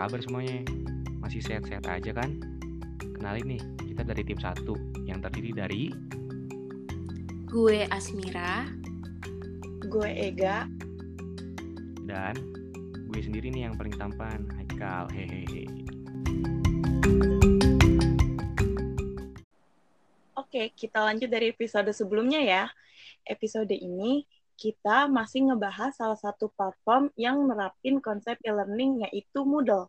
kabar semuanya? Masih sehat-sehat aja kan? Kenalin nih, kita dari tim satu yang terdiri dari Gue Asmira. Gue Ega. dan gue sendiri nih yang paling tampan, Haikal. Hehehe. Oke, kita lanjut dari episode sebelumnya ya. Episode ini kita masih ngebahas salah satu platform yang nerapin konsep e-learning yaitu Moodle.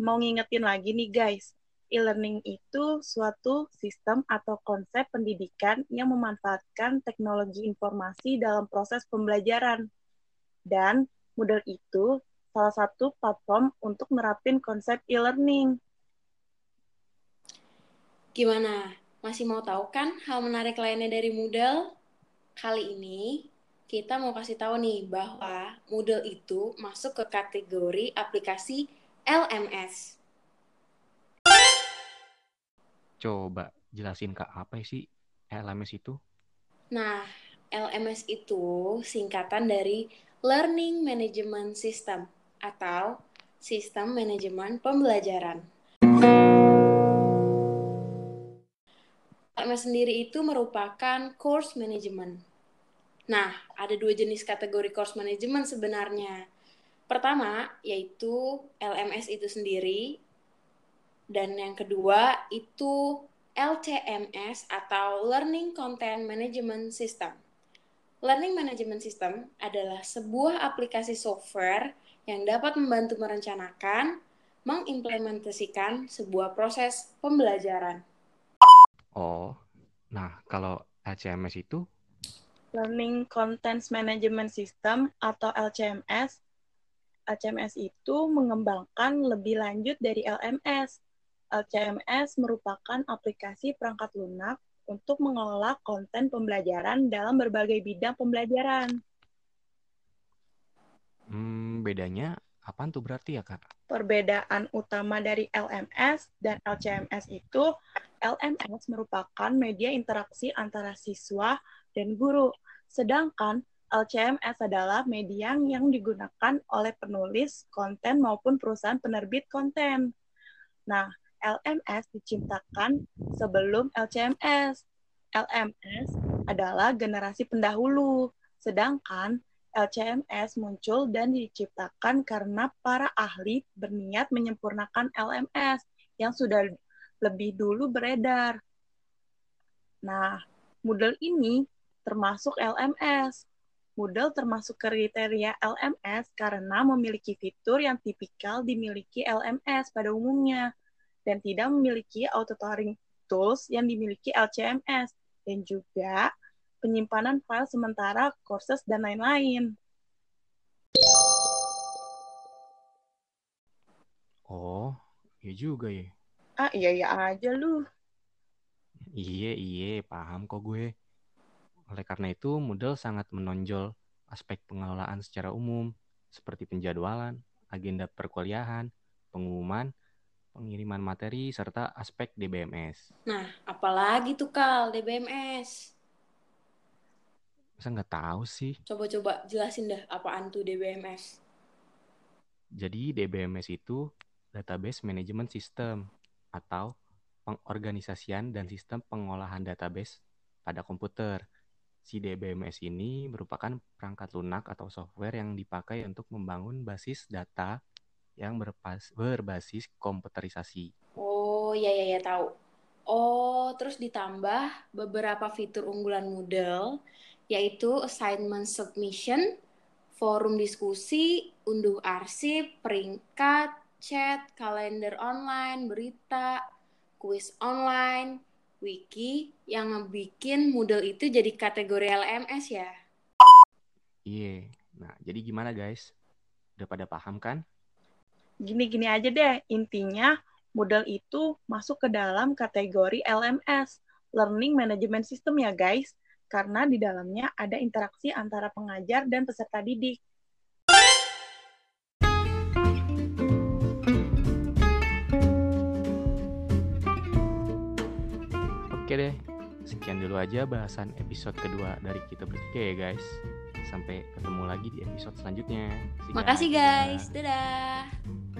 Mau ngingetin lagi nih guys, e-learning itu suatu sistem atau konsep pendidikan yang memanfaatkan teknologi informasi dalam proses pembelajaran. Dan Moodle itu salah satu platform untuk nerapin konsep e-learning. Gimana? Masih mau tahu kan hal menarik lainnya dari Moodle? Kali ini kita mau kasih tahu nih bahwa Moodle itu masuk ke kategori aplikasi LMS. Coba jelasin kak apa sih LMS itu? Nah, LMS itu singkatan dari Learning Management System atau Sistem Manajemen Pembelajaran. LMS sendiri itu merupakan course management. Nah, ada dua jenis kategori course management sebenarnya. Pertama, yaitu LMS itu sendiri. Dan yang kedua, itu LCMS atau Learning Content Management System. Learning Management System adalah sebuah aplikasi software yang dapat membantu merencanakan, mengimplementasikan sebuah proses pembelajaran. Oh, nah kalau LCMS itu Learning Content Management System atau LCMS. LCMS itu mengembangkan lebih lanjut dari LMS. LCMS merupakan aplikasi perangkat lunak untuk mengelola konten pembelajaran dalam berbagai bidang pembelajaran. hmm, bedanya apaan tuh berarti ya kak? Perbedaan utama dari LMS dan LCMS itu, LMS merupakan media interaksi antara siswa dan guru, sedangkan LCMS adalah media yang digunakan oleh penulis konten maupun perusahaan penerbit konten. Nah, LMS diciptakan sebelum LCMS. LMS adalah generasi pendahulu, sedangkan LCMS muncul dan diciptakan karena para ahli berniat menyempurnakan LMS yang sudah lebih dulu beredar. Nah, Moodle ini termasuk LMS. Moodle termasuk kriteria LMS karena memiliki fitur yang tipikal dimiliki LMS pada umumnya dan tidak memiliki auto-tutoring tools yang dimiliki LCMS dan juga penyimpanan file sementara, courses, dan lain-lain. Oh, iya juga ya. Ah, iya-iya aja lu. Iya, iya, paham kok gue. Oleh karena itu, Moodle sangat menonjol aspek pengelolaan secara umum, seperti penjadwalan, agenda perkuliahan, pengumuman, pengiriman materi, serta aspek DBMS. Nah, apalagi tuh Kal, DBMS? Masa nggak tahu sih? Coba-coba jelasin dah apaan tuh DBMS. Jadi DBMS itu Database Management System atau pengorganisasian dan sistem pengolahan database pada komputer. Si DBMS ini merupakan perangkat lunak atau software yang dipakai untuk membangun basis data yang berpas- berbasis komputerisasi. Oh, iya iya ya tahu. Oh, terus ditambah beberapa fitur unggulan Moodle yaitu assignment submission, forum diskusi, unduh arsip, peringkat, chat, kalender online, berita, kuis online, wiki yang ngebikin Moodle itu jadi kategori LMS ya. Iya. Nah, jadi gimana guys? Udah pada paham kan? Gini-gini aja deh, intinya Moodle itu masuk ke dalam kategori LMS, Learning Management System ya guys, karena di dalamnya ada interaksi antara pengajar dan peserta didik. Oke deh, sekian dulu aja bahasan episode kedua dari kita bertiga ya guys. Sampai ketemu lagi di episode selanjutnya. You Makasih Dadah. guys, dadah.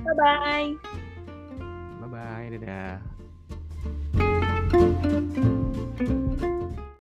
Bye-bye. Bye-bye, dadah.